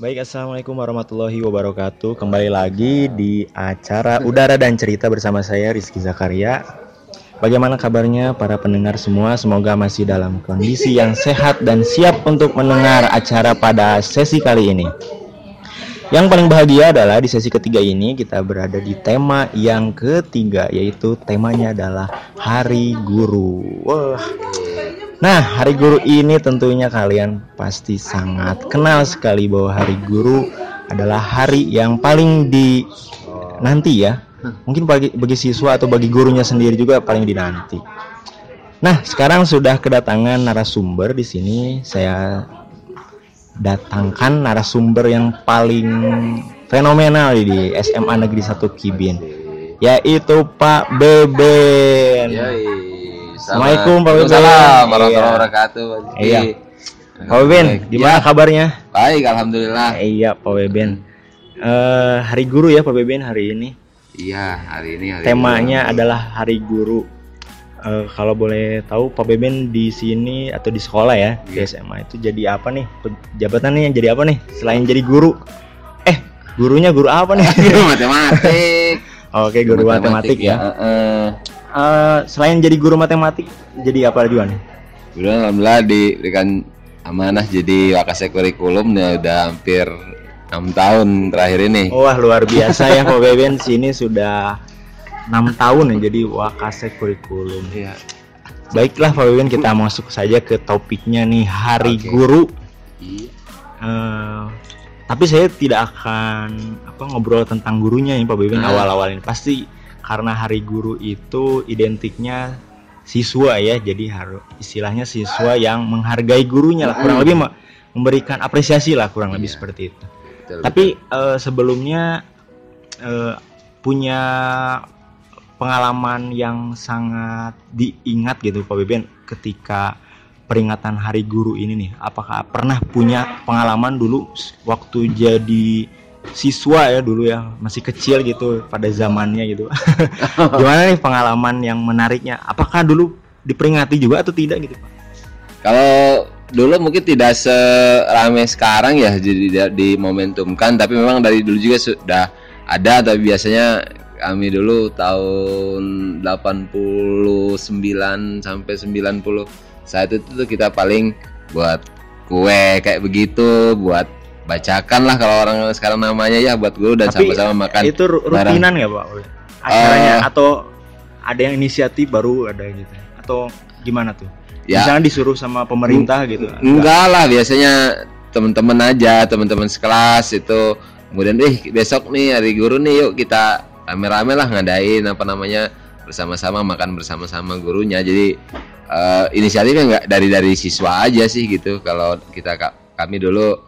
Baik, Assalamualaikum warahmatullahi wabarakatuh. Kembali lagi di acara Udara dan Cerita bersama saya Rizky Zakaria. Bagaimana kabarnya para pendengar semua? Semoga masih dalam kondisi yang sehat dan siap untuk mendengar acara pada sesi kali ini. Yang paling bahagia adalah di sesi ketiga ini kita berada di tema yang ketiga Yaitu temanya adalah Hari Guru. Wah Nah, Hari Guru ini tentunya kalian pasti sangat kenal sekali bahwa Hari Guru adalah hari yang paling di nanti ya. Mungkin bagi bagi siswa atau bagi gurunya sendiri juga paling dinanti. Nah, sekarang sudah kedatangan narasumber di sini. Saya datangkan narasumber yang paling fenomenal di SMA Negeri 1 Kibin yaitu Pak Beben. Yoi. Assalamualaikum, Pak Beben. Waalaikumsalam warahmatullahi Iya. wabarakatuh. Iya. Pak Beben, gimana Ya, kabarnya? Baik, alhamdulillah. Iya, Pak Beben. Eh, hari Guru ya, Pak Beben hari ini. Iya, hari ini hari Temanya adalah Hari Guru. Eh, kalau boleh tahu, Pak Beben di sini atau di sekolah ya, di Iya. SMA itu jadi apa nih? Jabatannya jadi apa nih? Selain jadi guru, eh gurunya guru apa nih? Guru matematik. Oke, guru matematik, ya. Heeh. Eh, selain jadi guru matematik, jadi apa juga nih? Guru alhamdulillah diberikan amanah jadi wakasek kurikulum ya udah hampir enam tahun terakhir ini. Wah luar biasa ya Pak Beben sini sudah enam tahun ya jadi wakasek kurikulum. Iya. Baiklah Pak Beben kita masuk saja ke topiknya nih Hari Oke. Guru. Iya. Eh, tapi saya tidak akan apa ngobrol tentang gurunya nih Pak Beben Nah. awal-awal ini pasti karena Hari Guru itu identiknya siswa ya jadi harus istilahnya siswa yang menghargai gurunya lah kurang lebih me- memberikan apresiasi lah kurang lebih Iya. seperti itu. Betul, Tapi eh, sebelumnya eh, punya pengalaman yang sangat diingat gitu Pak Beben ketika peringatan Hari Guru ini nih. Apakah pernah punya pengalaman dulu waktu jadi siswa ya dulu ya masih kecil gitu pada zamannya gitu. Gimana nih pengalaman yang menariknya? Apakah dulu diperingati juga atau tidak gitu Pak? Kalau dulu mungkin tidak seramai sekarang ya jadi di, momentumkan tapi memang dari dulu juga sudah ada tapi biasanya kami dulu tahun 89 sampai 90 saat itu tuh kita paling buat kue kayak begitu buat bacakan lah kalau orang sekarang namanya ya buat guru dan sama-sama makan itu rutinan nggak Pak? Acaranya Eh. atau ada yang inisiatif baru ada gitu atau gimana tuh? ya Misalnya disuruh sama pemerintah gitu. Enggak lah, biasanya teman-teman aja, teman-teman sekelas itu. Kemudian, eh besok nih hari guru nih, yuk kita rame-rame lah ngadain apa namanya bersama-sama makan bersama-sama gurunya. Jadi eh, inisiatifnya nggak dari dari siswa aja sih gitu. Kalau kita ka- kami dulu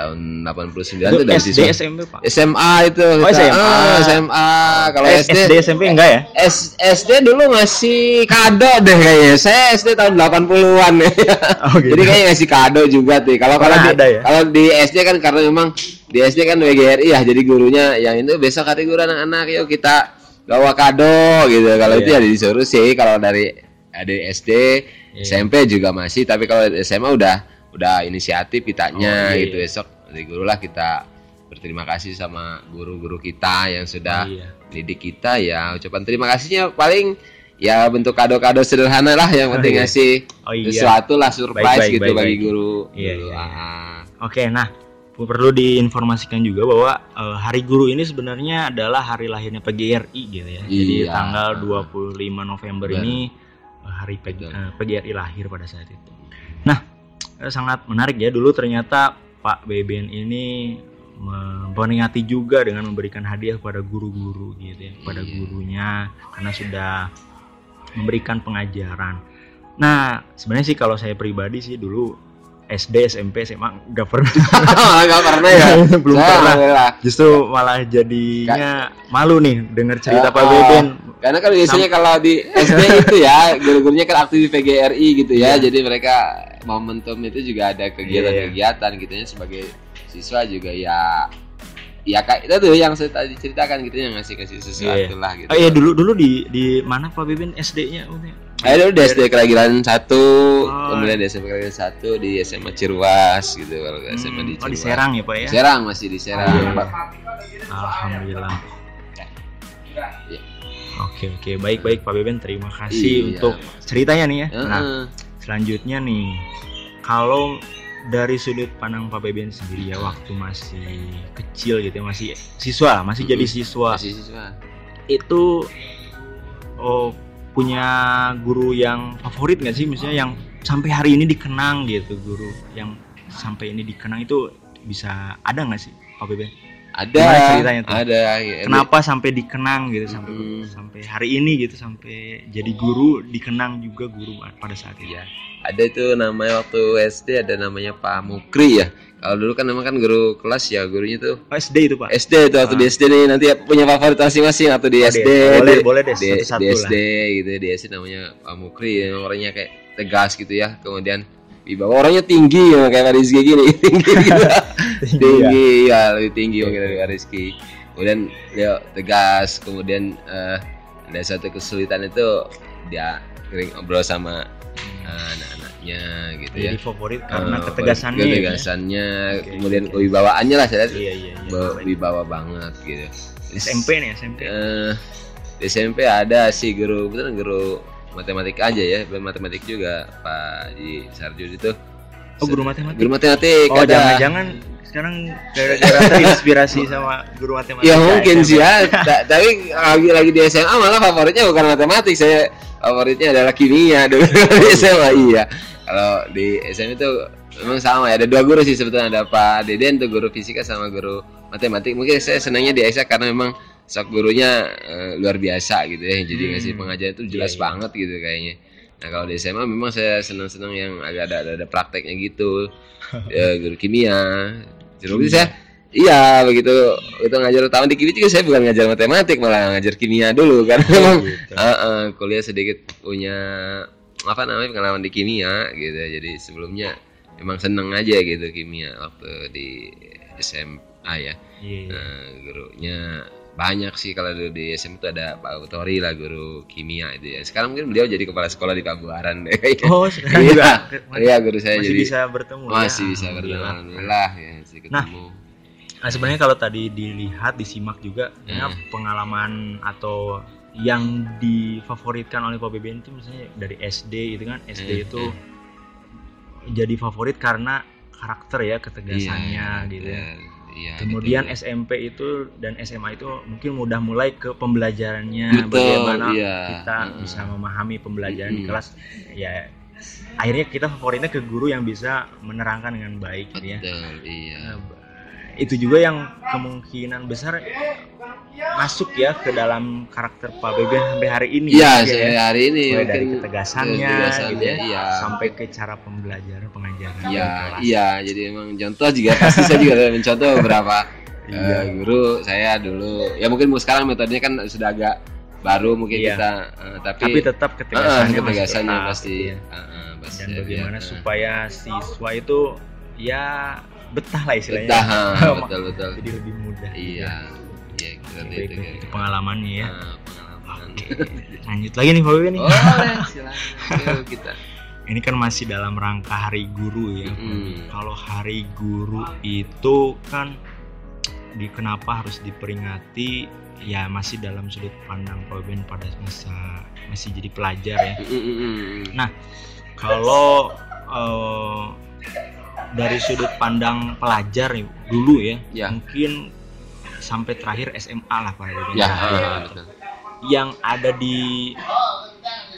tahun 89 Itu itu dari SD siswa. SMP Pak. SMA itu. Oh, kita. SMA. Ah, SMA. Kalau SD, SD SMP enggak ya? S- SD dulu ngasih kado deh kayaknya. Saya SD tahun 80-an ya. Oh, gitu. Jadi kayaknya ngasih kado juga tuh. Kalau kalau Pernah di, ada ya? kalau di SD kan karena memang di SD kan WGRI ya. Jadi gurunya yang itu besok hari guru anak-anak yuk kita bawa kado gitu. Kalau itu Iya. ya disuruh sih kalau dari dari SD, Iya. SMP juga masih tapi kalau SMA udah udah inisiatif Oh, kitanya iya, gitu iya. besok dari guru lah kita berterima kasih sama guru-guru kita yang sudah Iya. didik kita ya ucapan terima kasihnya paling ya bentuk kado-kado sederhana lah yang penting iya. ngasih Oh iya. sesuatu lah surprise Baik, baik, gitu baik, bagi baik. guru Iya, iya, iya. ah. Oke, nah perlu diinformasikan juga bahwa eh, Hari Guru ini sebenarnya adalah hari lahirnya PGRI gitu ya. Jadi Iya. tanggal 25 November Benar. ini eh, hari PG, Betul. eh, PGRI lahir pada saat itu. Nah, sangat menarik ya dulu ternyata Pak Beben ini memperingati juga dengan memberikan hadiah kepada guru-guru gitu ya, kepada Iya. gurunya karena sudah memberikan pengajaran. Nah, sebenarnya sih kalau saya pribadi sih dulu SD, SMP, SMA nggak pernah. nggak pernah ya Belum Saya pernah. alhamdulillah. Justru malah jadinya malu nih dengar cerita Ya, Pak oh. Beben. karena kan biasanya kalau di SD itu ya guru-gurunya kan aktif di PGRI gitu ya Iya. jadi mereka momentum itu juga ada kegiatan-kegiatan gitu ya sebagai siswa juga ya ya kayak itu tuh yang saya tadi ceritakan gitu yang ngasih kasih sesuatu Iya. lah gitu Oh iya dulu dulu di di mana Pak Beben SD-nya? Ayo dulu di SD Keragilan satu, Oh. kemudian di SMP Keragilan satu di SMA Ciruas gitu kalau nggak SMA di Hmm, oh di. Serang ya pak ya Serang masih di Serang. Iya. alhamdulillah Iya. oke oke baik baik pak Beben terima kasih Iya. untuk ceritanya nih ya nah Heeh. selanjutnya nih kalau dari sudut pandang Pak Beben sendiri ya waktu masih kecil gitu ya masih siswa masih jadi siswa. Masih siswa. itu oh, punya guru yang favorit nggak sih? Misalnya yang sampai hari ini dikenang gitu guru yang sampai ini dikenang itu bisa ada nggak sih Pak Beben Ada. Gimana ceritanya tuh? Ada. ya. kenapa sampai dikenang gitu sampai Hmm. sampai hari ini gitu sampai jadi guru dikenang juga guru pada saat itu Iya. Ada itu namanya waktu SD ada namanya Pak Mukri ya. Kalau dulu kan memang kan guru kelas ya gurunya tuh Oh, SD itu Pak SD itu waktu Ah. di SD nih nanti punya favorit masing-masing atau di Oh, SD di- boleh di- boleh deh di, satu-satu di lah SD gitu di SD namanya Pak Mukri yang orangnya kayak tegas gitu ya kemudian wibawa orangnya tinggi ya kayak Pak Rizky gini. Tinggi. Gitu Tinggi, tinggi ya lebih tinggi mungkin dari Pak Rizky. Kemudian dia tegas. Kemudian eh, ada satu kesulitan itu dia sering ngobrol sama eh, anak-anaknya gitu ya. jadi favorit karena Eh, ketegasannya ya? ketegasannya Oke, kemudian oke. kewibawaannya lah saya lihat. Iya iya iya. Ba- wibawa banget gitu. SMP nih SMP Eh, di SMP ada sih guru betul guru matematik aja ya belum matematik juga Pak di Sarjud itu. Oh guru matematik? Guru matematik oh ada. jangan-jangan sekarang gara-gara terinspirasi sama guru matematika ya mungkin SMP. sih ya. Ta- tapi lagi lagi di SMA malah favoritnya bukan matematik saya favoritnya adalah kimia dulu. Di SMA iya. Kalau di SMA itu memang sama ya ada dua guru sih sebetulnya ada Pak Deden tuh guru fisika sama guru matematik. Mungkin saya senangnya di Aisyah karena memang sok gurunya eh, luar biasa gitu ya jadi Hmm. ngasih pengajaran itu jelas Iya, iya. banget gitu kayaknya nah kalau di SMA memang saya senang-senang yang agak ada, ada, ada prakteknya gitu ya, guru kimia jadi saya iya begitu itu ngajar utama di kimia juga saya bukan ngajar matematik malah ngajar kimia dulu karena memang Oh, gitu. Ah, ah, kuliah sedikit punya apa namanya pengalaman di kimia gitu jadi sebelumnya memang seneng aja gitu kimia waktu di SMA ya Iya, iya. nah, gurunya banyak sih kalau dulu di SMA itu ada Pak Utori lah guru kimia itu ya sekarang mungkin beliau jadi kepala sekolah di Pabuaran deh oh sekarang Iya. juga iya guru saya masih jadi bisa bertemu ya? masih bisa bertemu Alhamdulillah. ya masih ketemu Nah sebenarnya kalau tadi dilihat disimak juga ya, Hmm. pengalaman atau yang difavoritkan oleh Pak BBN itu misalnya dari SD itu kan SD Hmm, itu jadi favorit karena karakter ya ketegasannya Iya, gitu ya. Iya, Kemudian betul. SMP itu dan SMA itu mungkin mudah mulai ke pembelajarannya Betul, bagaimana iya. kita Heeh. bisa memahami pembelajaran di kelas ya akhirnya kita favoritnya ke guru yang bisa menerangkan dengan baik gitu ya. betul iya Nah, itu juga yang kemungkinan besar masuk ya ke dalam karakter Pak Beben sampai hari ini Iya, ya, saya ya. hari ini mulai dari ketegasannya, ketegasannya, gitu ya, iya. sampai ke cara pembelajaran pengajaran Iya, iya. Jadi emang contoh juga pasti saya juga mencontoh beberapa Iya. eh, guru saya dulu. Ya mungkin sekarang metodenya kan sudah agak baru mungkin Iya. kita eh, tapi, tapi tetap ketegasannya, masih ketegasannya tetap, pasti gitu ya. eh, eh, pasti dan bagaimana supaya siswa itu ya betah lah istilahnya Betah, betul betul. jadi lebih mudah Iya. Seperti Baik, itu pengalamannya ya pengalaman. Oke. lanjut lagi nih Beben nih Boleh, silakan. Yuk, kita. ini kan masih dalam rangka hari guru ya Mm. kalau hari guru itu kan di kenapa harus diperingati ya masih dalam sudut pandang Ben pada masa masih jadi pelajar ya Mm, mm. kalau eh, dari sudut pandang pelajar dulu ya, Ya. mungkin sampai terakhir SMA lah Pak Ya, betul. yang ada di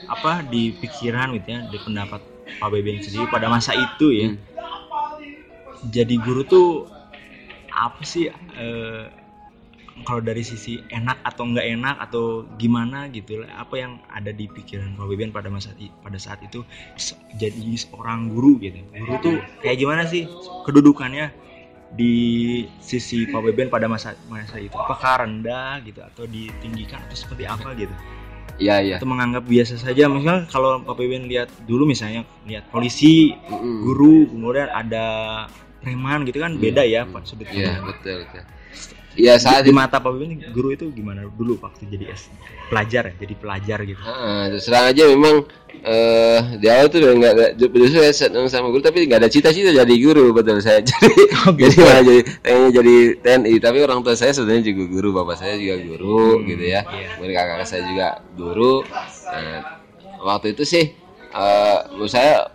apa di pikiran gitu ya di pendapat Pak Beben sendiri pada masa itu ya Hmm. jadi guru tuh apa sih eh, kalau dari sisi enak atau enggak enak atau gimana gitu lah apa yang ada di pikiran Pak Beben pada masa pada saat itu jadi seorang guru gitu guru tuh kayak gimana sih kedudukannya di sisi Pak Beben pada masa masa itu apakah rendah gitu atau ditinggikan atau seperti apa gitu Iya, iya. atau menganggap biasa saja misalnya kalau Pak Beben lihat dulu misalnya lihat polisi Mm, mm. guru kemudian ada preman gitu kan Iya, beda ya hmm. Pak sudut Iya, betul. betul. Ya saat di mata Pak Beben guru itu gimana dulu waktu jadi S pelajar ya jadi pelajar gitu? Ah, terus terang aja memang eh di awal tuh nggak ada justru saya senang sama guru tapi nggak ada cita-cita jadi guru betul. Saya jadi jadi malah jadi pengennya jadi TNI. Tapi orang tua saya sebenarnya juga guru bapak saya juga guru gitu ya. Iya. kemudian kakak saya juga guru. Nah, waktu itu sih eh menurut saya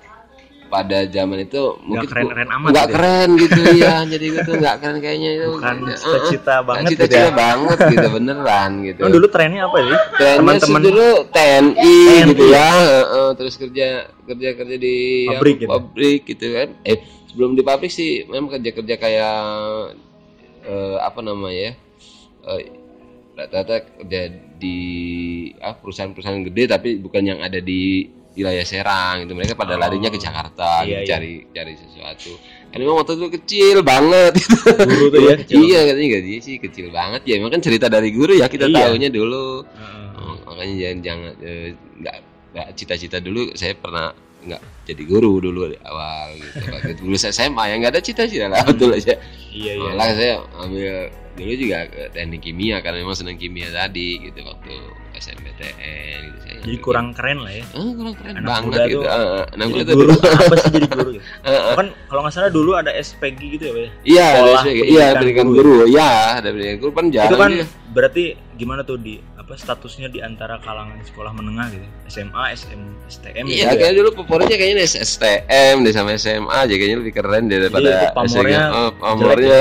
pada zaman itu mungkin keren-keren amat nggak ya? keren gitu ya jadi gitu nggak keren kayaknya itu bukan Eh, cita-cita nggak banget gitu cita-cita ya banget gitu beneran gitu Emang dulu trennya apa sih teman-teman dulu TNI, TNI gitu ya, heeh, terus kerja kerja kerja di Pabrik gitu? pabrik gitu kan. Eh sebelum di pabrik sih memang kerja kerja kayak eh, apa namanya ya? Eh, rata-rata kerja di ah, perusahaan-perusahaan gede tapi bukan yang ada di wilayah Serang itu mereka pada Oh. larinya ke Jakarta Iya, gitu, iya. cari cari sesuatu kan memang waktu itu kecil banget gitu. guru tuh ya kecil. iya katanya gaji sih kecil banget ya emang kan cerita dari guru ya kita Iya. tahunya dulu Heeh. Oh, makanya jangan jangan eh, nggak nggak cita-cita dulu saya pernah nggak jadi guru dulu di awal gitu Waktu dulu saya SMA ya nggak ada cita-cita lah betul aja iya iya malah saya ambil dulu juga ke teknik kimia karena memang senang kimia tadi gitu waktu SNBTN gitu saya jadi kurang keren lah ya. Ah, kurang keren Anak banget muda gitu. tuh. Ah, ah, anak muda guru. dulu apa sih jadi guru gitu? Ah, kan kalau nggak salah dulu ada SPG gitu ya Pak ya? iya iya pendidikan guru guru. ya? Ada pendidikan guru. Kan jarang itu kan dia. berarti gimana tuh di apa statusnya di antara kalangan sekolah menengah gitu? SMA SM STM gitu Iya, ya? kayak dulu favoritnya kayaknya STM deh sama SMA aja. Kayaknya lebih keren daripada itu pamornya. Oh, pamornya.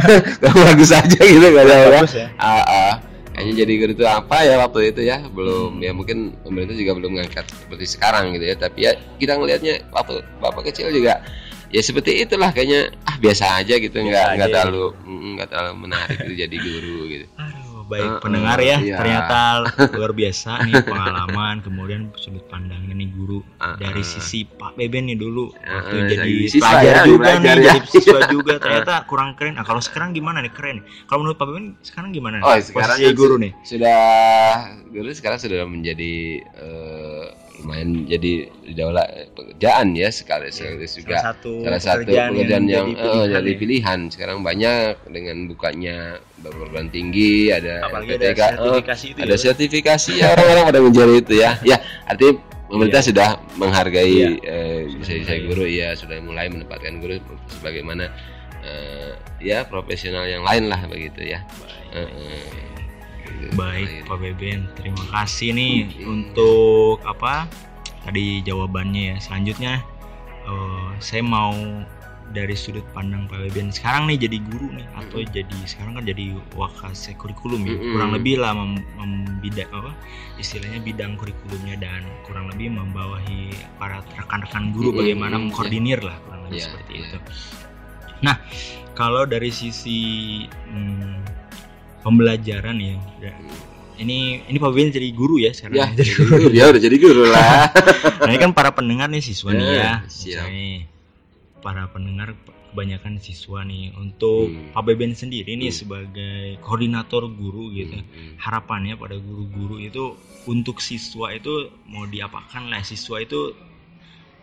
bagus aja gitu gak ada ya. ya? Ah, ah. Kayaknya jadi guru itu apa ya waktu itu ya belum. Ya mungkin pemerintah juga belum ngangkat seperti sekarang gitu ya. Tapi ya kita ngelihatnya waktu bapak kecil juga ya seperti itulah kayaknya. Ah biasa aja gitu nggak nggak terlalu nggak terlalu menarik gitu jadi guru gitu. Aduh, baik Heeh, pendengar ya. iya. ternyata luar biasa nih pengalaman kemudian sudut pandangnya nih guru Heeh. dari sisi Pak Beben nih dulu. Waktu Heeh, jadi pelajar ya, juga belajar nih ya. jadi siswa juga. Ternyata kurang keren. Nah kalau sekarang gimana nih? Keren kalau menurut Pak Beben sekarang gimana nih? Oh, sekarang kan guru nih. sudah guru sekarang sudah menjadi eh, lumayan jadi daulah pekerjaan ya sekali sekaligus juga salah satu salah satu pekerjaan, pekerjaan yang, jadi eh, pilihan jadi ya. pilihan sekarang banyak dengan bukanya perguruan tinggi ada apalagi ada LPTK, eh, sertifikasi itu ada ya, sertifikasi ya orang-orang pada itu ya ya artinya pemerintah Iya. sudah menghargai Iya. eh, saya guru ya sudah mulai menempatkan guru sebagaimana eh, ya profesional yang lain lah begitu ya Eh, eh, gitu. Baik Lain. Pak Beben, terima kasih nih Iya. untuk apa tadi jawabannya ya. Selanjutnya eh, saya mau dari sudut pandang Pak Beben sekarang nih jadi guru nih atau jadi sekarang kan jadi wakase kurikulum ya. Mm-mm. Kurang lebih lah mem, membida- apa istilahnya bidang kurikulumnya dan kurang lebih membawahi para rekan-rekan guru Mm-mm, bagaimana mm, mengkoordinir lah kurang lebih Iya, seperti iya. itu. Nah, kalau dari sisi hmm, pembelajaran ya, ini ini Pak Beben jadi guru ya sekarang. ya Jadi guru ya udah jadi guru lah Nah, ini kan para pendengar nih siswa nih Eh, ya. siap. Misalnya, para pendengar kebanyakan siswa nih untuk Hmm. Pak Beben sendiri nih Hmm. sebagai koordinator guru gitu. Hmm. Harapannya pada guru-guru itu untuk siswa itu mau diapakan lah siswa itu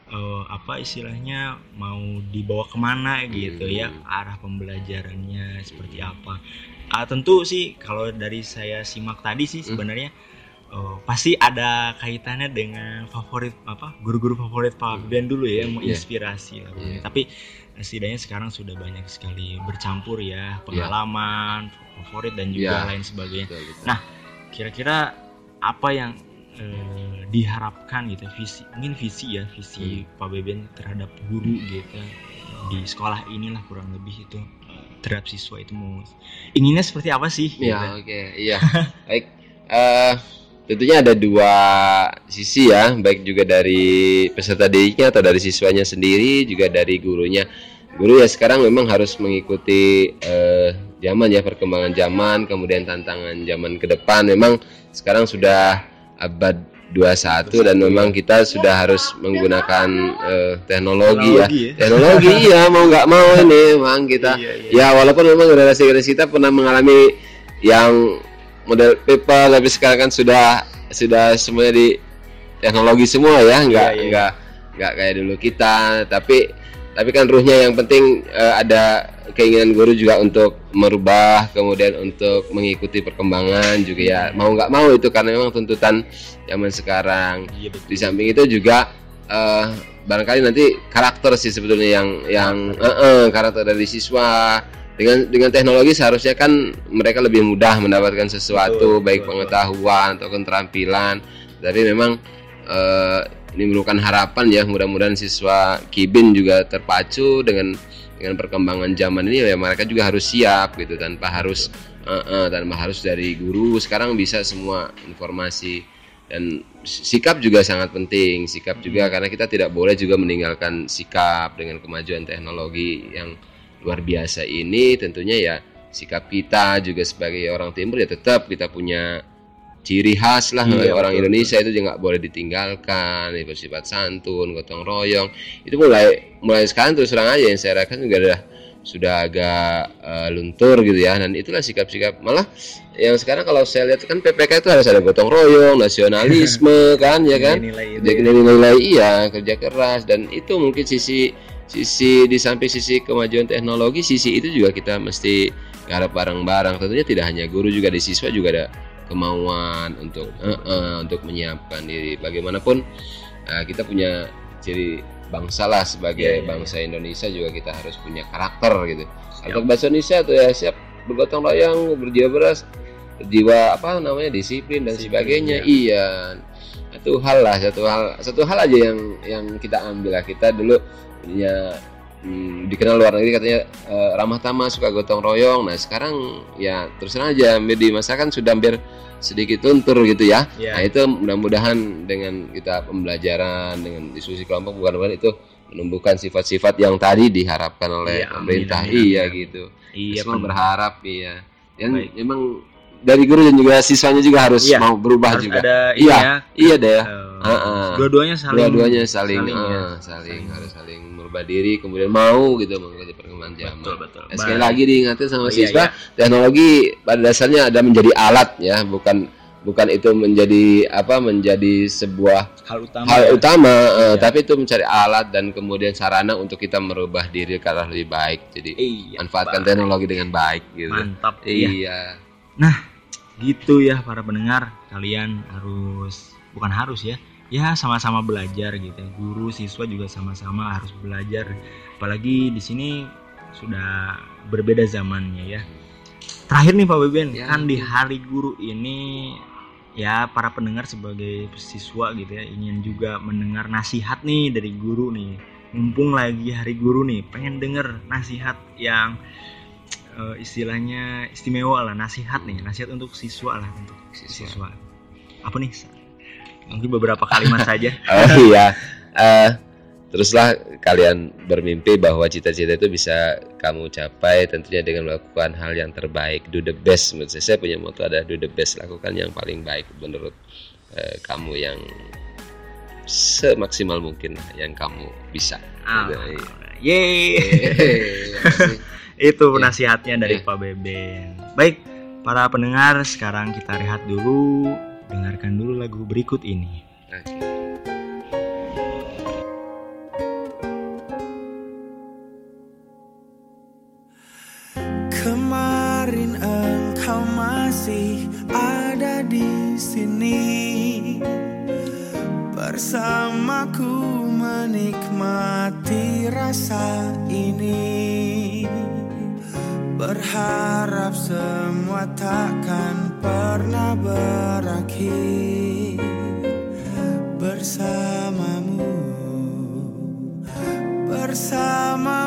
eh, apa istilahnya mau dibawa ke mana gitu Hmm. ya arah pembelajarannya seperti apa Ah, tentu sih kalau dari saya simak tadi sih Hmm. sebenarnya eh, pasti ada kaitannya dengan favorit apa guru-guru favorit Pak Hmm. Ben dulu ya yang Iya. menginspirasi lah. Iya. tapi setidaknya sekarang sudah banyak sekali bercampur ya pengalaman favorit dan juga Iya. lain sebagainya Betul, betul. Nah, kira-kira apa yang eh, diharapkan gitu visi mungkin visi ya visi Hmm. Pak Beben terhadap guru gitu di sekolah inilah kurang lebih itu terhadap siswa itu mau inginnya seperti apa sih? Ya gitu. oke iya. Baik eh tentunya ada dua sisi ya baik juga dari peserta didiknya atau dari siswanya sendiri juga dari gurunya. Guru ya sekarang memang harus mengikuti eh, zaman ya perkembangan zaman kemudian tantangan zaman ke depan. Memang sekarang sudah abad 21 dan memang kita sudah harus menggunakan eh, teknologi, ya Teknologi ya. teknologi ya mau nggak mau ini memang kita Iya, iya. ya walaupun memang generasi-generasi kita pernah mengalami yang model paper tapi sekarang kan sudah sudah semuanya di teknologi semua ya nggak Iya, iya. nggak nggak kayak dulu kita tapi tapi kan ruhnya yang penting eh, ada keinginan guru juga untuk merubah kemudian untuk mengikuti perkembangan juga ya. Mau nggak mau itu karena memang tuntutan zaman sekarang. Iya betul. di samping itu juga eh, barangkali nanti karakter sih sebetulnya yang yang eh, eh, karakter dari siswa. Dengan dengan teknologi seharusnya kan mereka lebih mudah mendapatkan sesuatu Betul, baik betul, pengetahuan atau keterampilan tapi memang eh, ini merupakan harapan ya. Mudah-mudahan siswa Kibin juga terpacu dengan dengan perkembangan zaman ini ya mereka juga harus siap gitu tanpa harus eh, eh, tanpa harus dari guru. Sekarang bisa semua informasi. Dan sikap juga sangat penting. Sikap juga karena kita tidak boleh juga meninggalkan sikap dengan kemajuan teknologi yang luar biasa ini. Tentunya ya sikap kita juga sebagai orang timur ya tetap kita punya ciri khas lah Iya, orang betul, Indonesia itu juga nggak boleh ditinggalkan bersifat santun gotong royong. Itu mulai mulai sekarang terus terang aja yang saya rasakan juga udah sudah agak eh, luntur gitu ya. Dan itulah sikap-sikap malah yang sekarang kalau saya lihat kan PPK itu harus ada gotong royong nasionalisme kan ya kan? Nilai-nilai ya. nilai iya kerja keras. Dan itu mungkin sisi sisi di samping sisi kemajuan teknologi sisi itu juga kita mesti garap bareng-bareng. Tentunya tidak hanya guru juga di siswa juga ada kemauan untuk eh, eh, untuk menyiapkan diri. Bagaimanapun eh, kita punya ciri bangsa lah sebagai Iya, iya, bangsa Indonesia juga kita harus punya karakter gitu. Untuk bahasa Indonesia tuh ya siap bergotong royong berjiwa beras berjiwa apa namanya disiplin dan Disiplin, sebagainya. iya. Satu hal lah satu hal satu hal aja yang yang kita ambil lah. Kita dulu punya hmm, dikenal luar negeri katanya eh, ramah tamah suka gotong royong nah sekarang ya terus aja hampir di masa kan sudah hampir sedikit luntur gitu ya Iya. nah itu mudah-mudahan dengan kita pembelajaran dengan diskusi kelompok bukan-bukan itu menumbuhkan sifat-sifat yang tadi diharapkan oleh Iya, amin, pemerintah amin, iya amin. gitu Iya, semua berharap iya yang Baik. memang dari guru dan juga siswanya juga harus Iya, mau berubah Harus juga ada Iya, ya. iya deh ya eh, Heeh. Dua-duanya saling dua-duanya saling saling, ya. eh, saling harus saling merubah diri kemudian mau gitu mengikuti perkembangan zaman Betul betul. Ya, sekali lagi diingatkan sama Oh, iya, siswa iya. teknologi pada dasarnya ada menjadi alat ya bukan bukan itu menjadi apa menjadi sebuah hal utama. hal ya. utama Iya. tapi itu mencari alat dan kemudian sarana untuk kita merubah diri ke arah lebih baik jadi Iya. manfaatkan baik. teknologi dengan baik gitu Mantap. Iya. iya Gitu ya para pendengar, kalian harus bukan harus ya. Ya sama-sama belajar gitu. ya. Guru, siswa juga sama-sama harus belajar. Apalagi di sini sudah berbeda zamannya ya. Terakhir nih Pak Beben, Ya, kan di iya. hari guru ini ya para pendengar sebagai siswa gitu ya ingin juga mendengar nasihat nih dari guru nih. Mumpung lagi hari guru nih, pengen denger nasihat yang eh, istilahnya istimewa lah nasihat nih nasihat untuk siswa lah untuk Siswa. siswa. Apa nih mungkin beberapa kalimat saja. Oh iya. Eh, teruslah kalian bermimpi bahwa cita-cita itu bisa kamu capai tentunya dengan melakukan hal yang terbaik. Do the best. Menurut saya, saya punya moto ada do the best. Lakukan yang paling baik menurut eh, kamu yang semaksimal mungkin yang kamu bisa. Ah, yeay. itu Iya. nasihatnya dari Iya. Pak Beben baik para pendengar sekarang kita rehat dulu dengarkan dulu lagu berikut ini. Kemarin engkau masih ada di sini Bersamaku menikmati rasa ini Berharap semua takkan pernah berakhir Bersamamu Bersamamu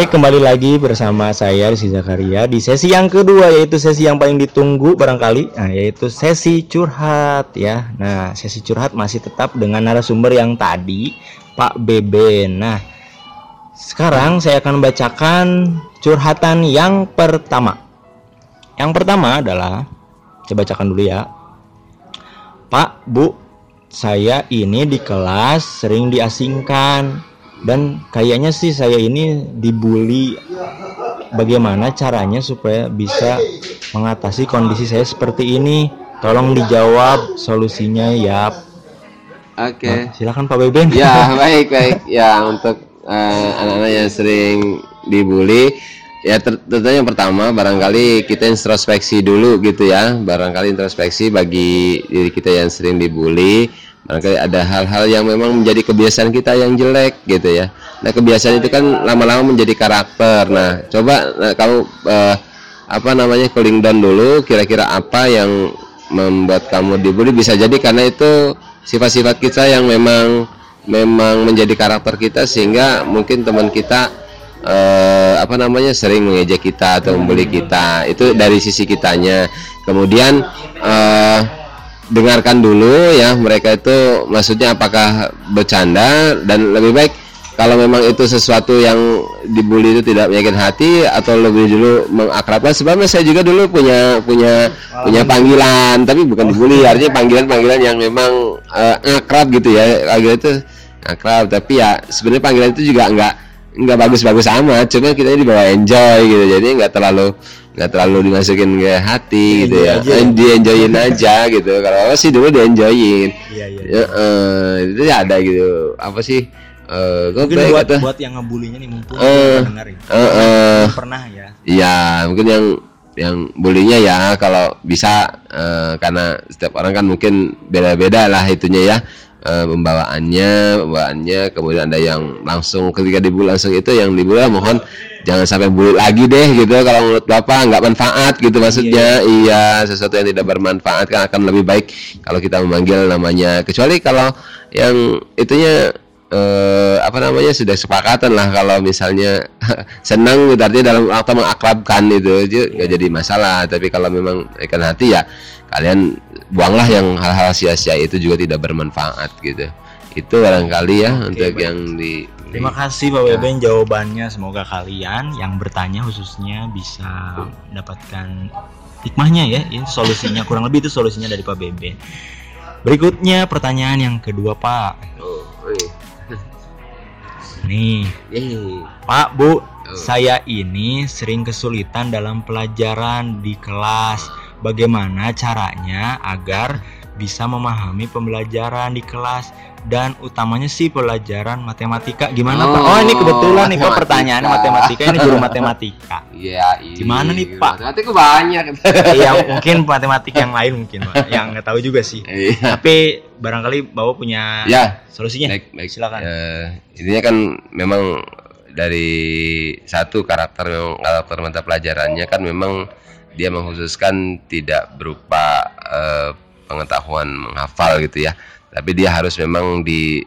Baik, kembali lagi bersama saya Rizky Zakaria di sesi yang kedua yaitu sesi yang paling ditunggu barangkali, nah, yaitu sesi curhat ya. Nah, sesi curhat masih tetap dengan narasumber yang tadi, Pak Beben. Nah, sekarang saya akan membacakan curhatan yang pertama. Yang pertama adalah saya bacakan dulu ya. Pak, Bu, saya ini di kelas sering diasingkan dan kayaknya sih saya ini dibully. Bagaimana caranya supaya bisa mengatasi kondisi saya seperti ini? Tolong dijawab solusinya ya Oke. Nah, silakan Pak Beben. Ya baik baik. Ya untuk eh, anak-anak yang sering dibully ya tentunya yang pertama barangkali kita introspeksi dulu gitu ya. Barangkali introspeksi bagi diri kita yang sering dibully barangkali ada hal-hal yang memang menjadi kebiasaan kita yang jelek gitu ya. Nah kebiasaan itu kan lama-lama menjadi karakter. Nah coba nah, kamu eh, apa namanya cooling down dulu kira-kira apa yang membuat kamu dibully? Bisa jadi karena itu sifat-sifat kita yang memang memang menjadi karakter kita sehingga mungkin teman kita eh, apa namanya sering mengejek kita atau membuli kita. Itu dari sisi kitanya. Kemudian eh, dengarkan dulu ya mereka itu maksudnya apakah bercanda dan lebih baik kalau memang itu sesuatu yang dibully itu tidak menyakit hati atau lebih dulu mengakrabkan. Sebabnya saya juga dulu punya punya punya panggilan tapi bukan dibully artinya panggilan-panggilan yang memang eh, akrab gitu ya. Panggilan itu akrab tapi ya sebenarnya panggilan itu juga enggak nggak bagus-bagus amat. Cuma kita dibawa enjoy gitu jadi nggak terlalu nggak terlalu dimasukin ke hati gitu ya. aja. Di enjoyin aja gitu. Kalau apa sih dulu di enjoyin? Iya iya. Ya, eh, itu ada gitu. Apa sih? Gue mungkin buat buat yang ngebulinya nih mumpung kita dengar ya. eh, eh. pernah ya. Iya, mungkin yang yang bullynya ya kalau bisa eh, karena setiap orang kan mungkin beda-beda lah itunya ya eh, pembawaannya, pembawaannya. Kemudian ada yang langsung ketika dibully langsung itu yang dibully mohon jangan sampai bully lagi deh gitu. Kalau menurut bapak nggak manfaat gitu maksudnya. Iya sesuatu yang tidak bermanfaat kan akan lebih baik kalau kita memanggil namanya. Kecuali kalau yang itunya eh, apa namanya sudah sepakatan lah kalau misalnya senang gitu. Artinya dalam waktu mengakrabkan itu nggak jadi masalah. Tapi kalau memang ikan hati ya kalian buanglah yang hal-hal sia-sia itu juga tidak bermanfaat gitu itu barangkali ya untuk baik. yang di Terima kasih Pak Beben jawabannya. Semoga kalian yang bertanya khususnya bisa mendapatkan hikmahnya ya. Ini solusinya kurang lebih itu solusinya dari Pak Beben. Berikutnya pertanyaan yang kedua Pak. oh, wih. Nih Yeay. Pak Bu, Oh. saya ini sering kesulitan dalam pelajaran di kelas. Bagaimana caranya agar bisa memahami pembelajaran di kelas dan utamanya sih pelajaran matematika gimana Pak? Oh ini kebetulan nih Pak matematika. pertanyaannya matematika ini guru matematika. Iya, iya. Gimana nih, Pak? Matematika banyak. Iya mungkin matematik yang lain mungkin Pak, yang nggak tahu juga sih. Iya. Tapi barangkali Bapak punya Ya, solusinya. baik, baik. Silakan. Eh, intinya kan memang dari satu karakter memang karakter mata pelajarannya kan memang dia mengkhususkan tidak berupa eh, pengetahuan menghafal gitu ya, tapi dia harus memang di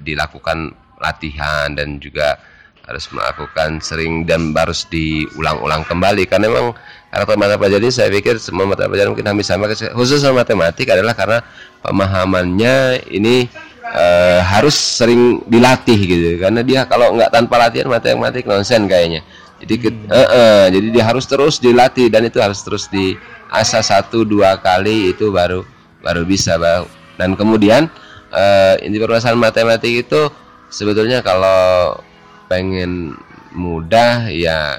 dilakukan latihan dan juga harus melakukan sering dan harus diulang-ulang kembali. Karena memang karakter mata pelajaran ini saya pikir semua mata pelajaran mungkin hampir sama khusus sama matematik adalah karena pemahamannya ini eh, harus sering dilatih gitu. Karena dia kalau nggak tanpa latihan matematik nonsen kayaknya jadi ke- eh, eh, jadi dia harus terus dilatih dan itu harus terus diasah satu dua kali itu baru baru bisa baru dan kemudian eh, inti permasalahan matematik itu sebetulnya kalau pengen mudah ya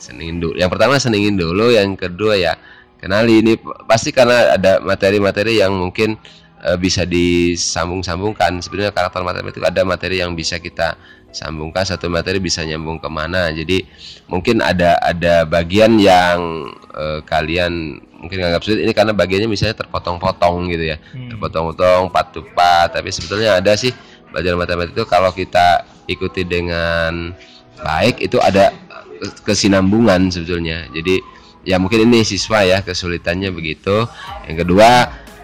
senengin dulu yang pertama senengin dulu yang kedua ya kenali. Ini pasti karena ada materi-materi yang mungkin eh, bisa disambung-sambungkan. Sebenarnya karakter matematik ada materi yang bisa kita sambungkan satu materi bisa nyambung ke mana? Jadi mungkin ada ada bagian yang eh, kalian mungkin nganggap sulit. Ini karena bagiannya misalnya terpotong-potong gitu ya. Hmm. terpotong-potong part to part tapi sebetulnya ada sih belajar matematik itu. Kalau kita ikuti dengan baik itu ada kesinambungan sebetulnya. Jadi ya mungkin ini siswa ya kesulitannya begitu. Yang kedua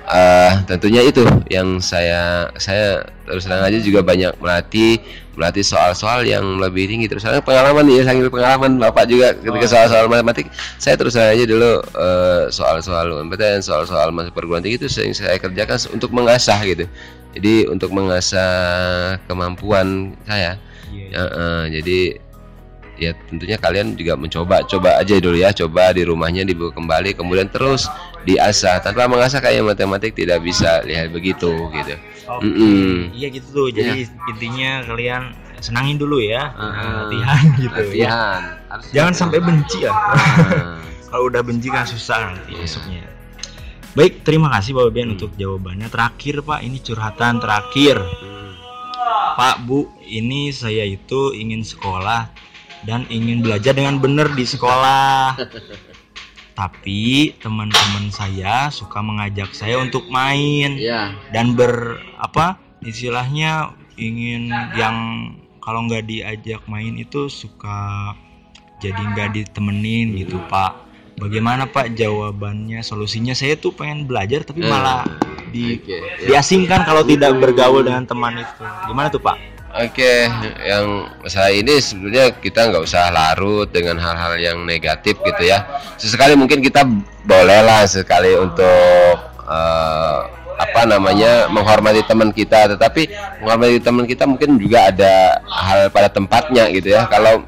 eh, tentunya itu yang saya saya terus terang aja juga banyak melatih melatih soal-soal yang lebih tinggi terus. Soalnya pengalaman ya sambil pengalaman bapak juga ketika soal-soal matematik. Saya terus aja dulu eh, soal-soal UMPTN soal-soal masuk perguruan tinggi itu sering saya kerjakan untuk mengasah gitu. Jadi untuk mengasah kemampuan saya. Iya. Ya, eh, jadi ya tentunya kalian juga mencoba coba aja dulu ya coba di rumahnya dibawa kembali kemudian terus diasah tanpa mengasah kayak matematik tidak bisa lihat begitu gitu Oke. Mm-mm. Iya gitu tuh. Jadi intinya kalian senangin dulu ya latihan gitu ya. latihan Harus Jangan sampai benci ya. Ah, Kalau udah benci kan susah nanti Iya. besoknya. Baik, terima kasih Bapak Ben Hmm. untuk jawabannya. Terakhir Pak, ini curhatan terakhir. hmm. Pak Bu, ini saya itu ingin sekolah dan ingin belajar dengan benar di sekolah. Tapi teman-teman saya suka mengajak saya untuk main ya dan ber apa istilahnya ingin yang kalau nggak diajak main itu suka jadi nggak ditemenin gitu Pak. Bagaimana Pak jawabannya solusinya? Saya tuh pengen belajar tapi Eh, malah di oke ya. diasingkan kalau tidak bergaul dengan teman itu. Gimana tuh Pak? Oke, yang masalah ini sebenarnya kita nggak usah larut dengan hal-hal yang negatif gitu ya. Sesekali mungkin kita bolehlah sekali untuk eh, apa namanya menghormati teman kita, tetapi menghormati teman kita mungkin juga ada hal pada tempatnya gitu ya. Kalau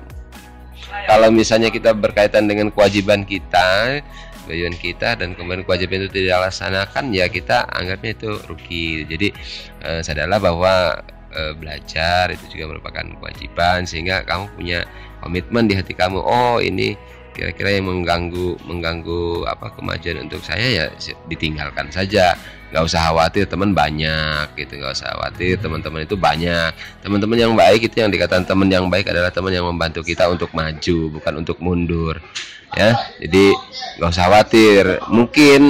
kalau misalnya kita berkaitan dengan kewajiban kita, kewajiban kita dan kemudian kewajiban itu tidak dilaksanakan, ya kita anggapnya itu rugi. Jadi eh, sadarlah bahwa eh, belajar itu juga merupakan kewajiban sehingga kamu punya komitmen di hati kamu oh ini kira-kira yang mengganggu mengganggu apa kemajuan untuk saya ya ditinggalkan saja. Nggak usah khawatir teman banyak gitu. Nggak usah khawatir teman-teman itu banyak. Teman-teman yang baik itu yang dikatakan teman yang baik adalah teman yang membantu kita untuk maju bukan untuk mundur ya. Jadi nggak usah khawatir. Mungkin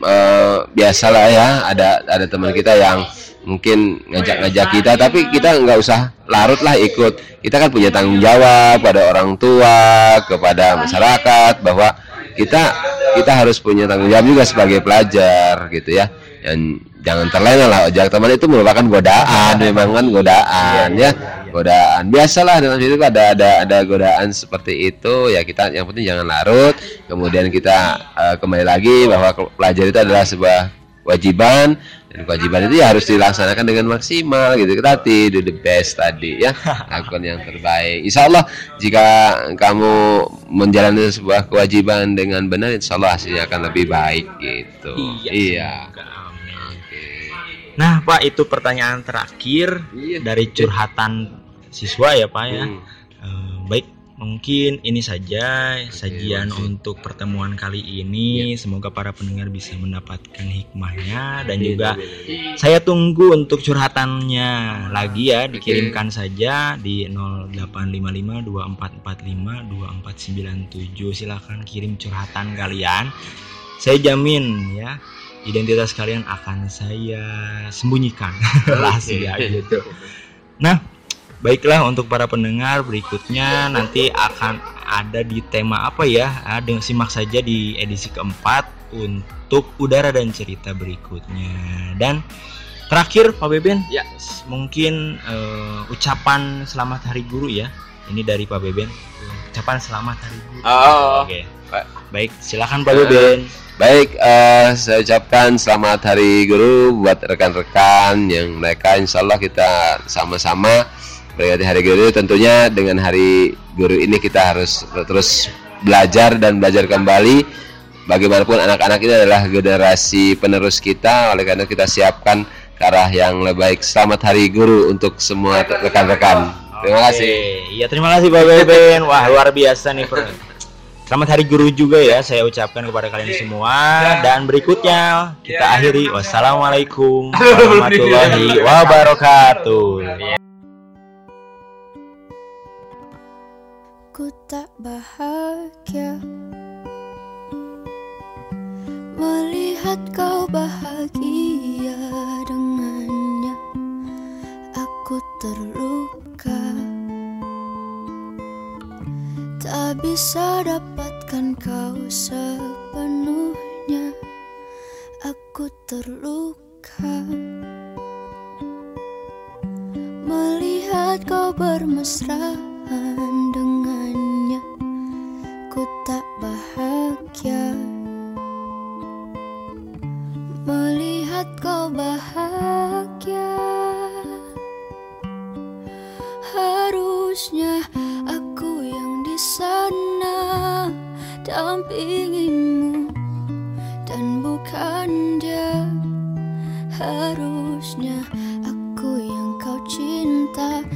eh, biasalah ya ada ada teman kita yang mungkin ngajak-ngajak kita tapi kita nggak usah larut lah ikut. Kita kan punya tanggung jawab pada orang tua kepada masyarakat bahwa kita kita harus punya tanggung jawab juga sebagai pelajar gitu ya. Dan jangan terlena lah ojek teman itu merupakan godaan memang kan godaan ya. godaan. Biasalah dalam hidup ada ada ada godaan seperti itu. Ya kita yang penting jangan larut. Kemudian kita eh, kembali lagi bahwa pelajar itu adalah sebuah kewajiban kewajiban itu ya harus dilaksanakan dengan maksimal gitu. Tadi do the best tadi ya. Lakukan yang terbaik. Insya Allah jika kamu menjalani sebuah kewajiban dengan benar Insya Allah hasilnya akan lebih baik gitu. Iya oke. Nah, Pak, itu pertanyaan terakhir Iya. dari curhatan siswa ya, Pak ya. Hmm. Mungkin ini saja sajian makasih. untuk pertemuan kali ini. Semoga para pendengar bisa mendapatkan hikmahnya dan juga saya tunggu untuk curhatannya lagi ya, dikirimkan saja di 0855 2445 2497. Silahkan kirim curhatan kalian. Saya jamin ya identitas kalian akan saya sembunyikan rahasia gitu. Nah, baiklah untuk para pendengar berikutnya nanti akan ada di tema apa ya? Ah, dengan simak saja di edisi keempat untuk udara dan cerita berikutnya. Dan terakhir Pak Beben, Ya. mungkin eh, ucapan selamat Hari Guru ya. Ini dari Pak Beben. Ucapan selamat Hari Guru. Oh. Oke. Pak. Baik, silakan Pak Beben. Baik, eh, saya ucapkan selamat Hari Guru buat rekan-rekan yang mereka insya Allah kita sama-sama berarti Hari Guru tentunya dengan Hari Guru ini kita harus terus belajar dan belajar kembali. Bagaimanapun anak-anak ini adalah generasi penerus kita oleh karena kita siapkan ke arah yang lebih baik. Selamat Hari Guru untuk semua rekan-rekan. Terima kasih. Iya terima kasih Pak Beben. Wah luar biasa nih. Per- Selamat Hari Guru juga ya saya ucapkan kepada kalian semua. Dan berikutnya kita akhiri. Wassalamualaikum warahmatullahi wabarakatuh. aku tak bahagia. Melihat kau bahagia dengannya Aku terluka. Tak bisa dapatkan kau sepenuhnya Aku terluka. Melihat kau bermesra dengannya ku tak bahagia. Melihat kau bahagia harusnya aku yang di sana dampingimu. Dan bukan dia harusnya aku yang kau cinta.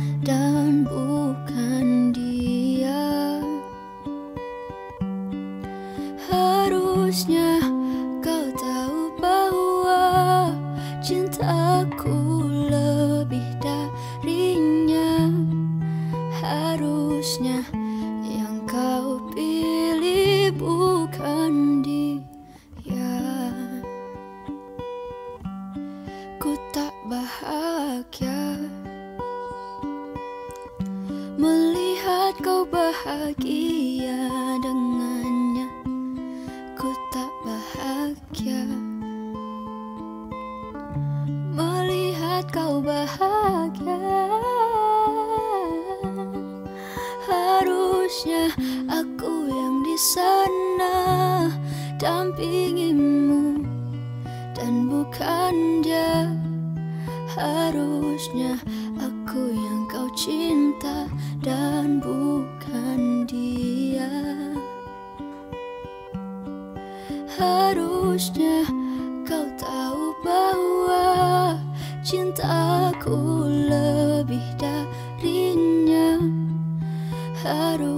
Harusnya kau tahu bahwa Cintaku lebih darinya Harus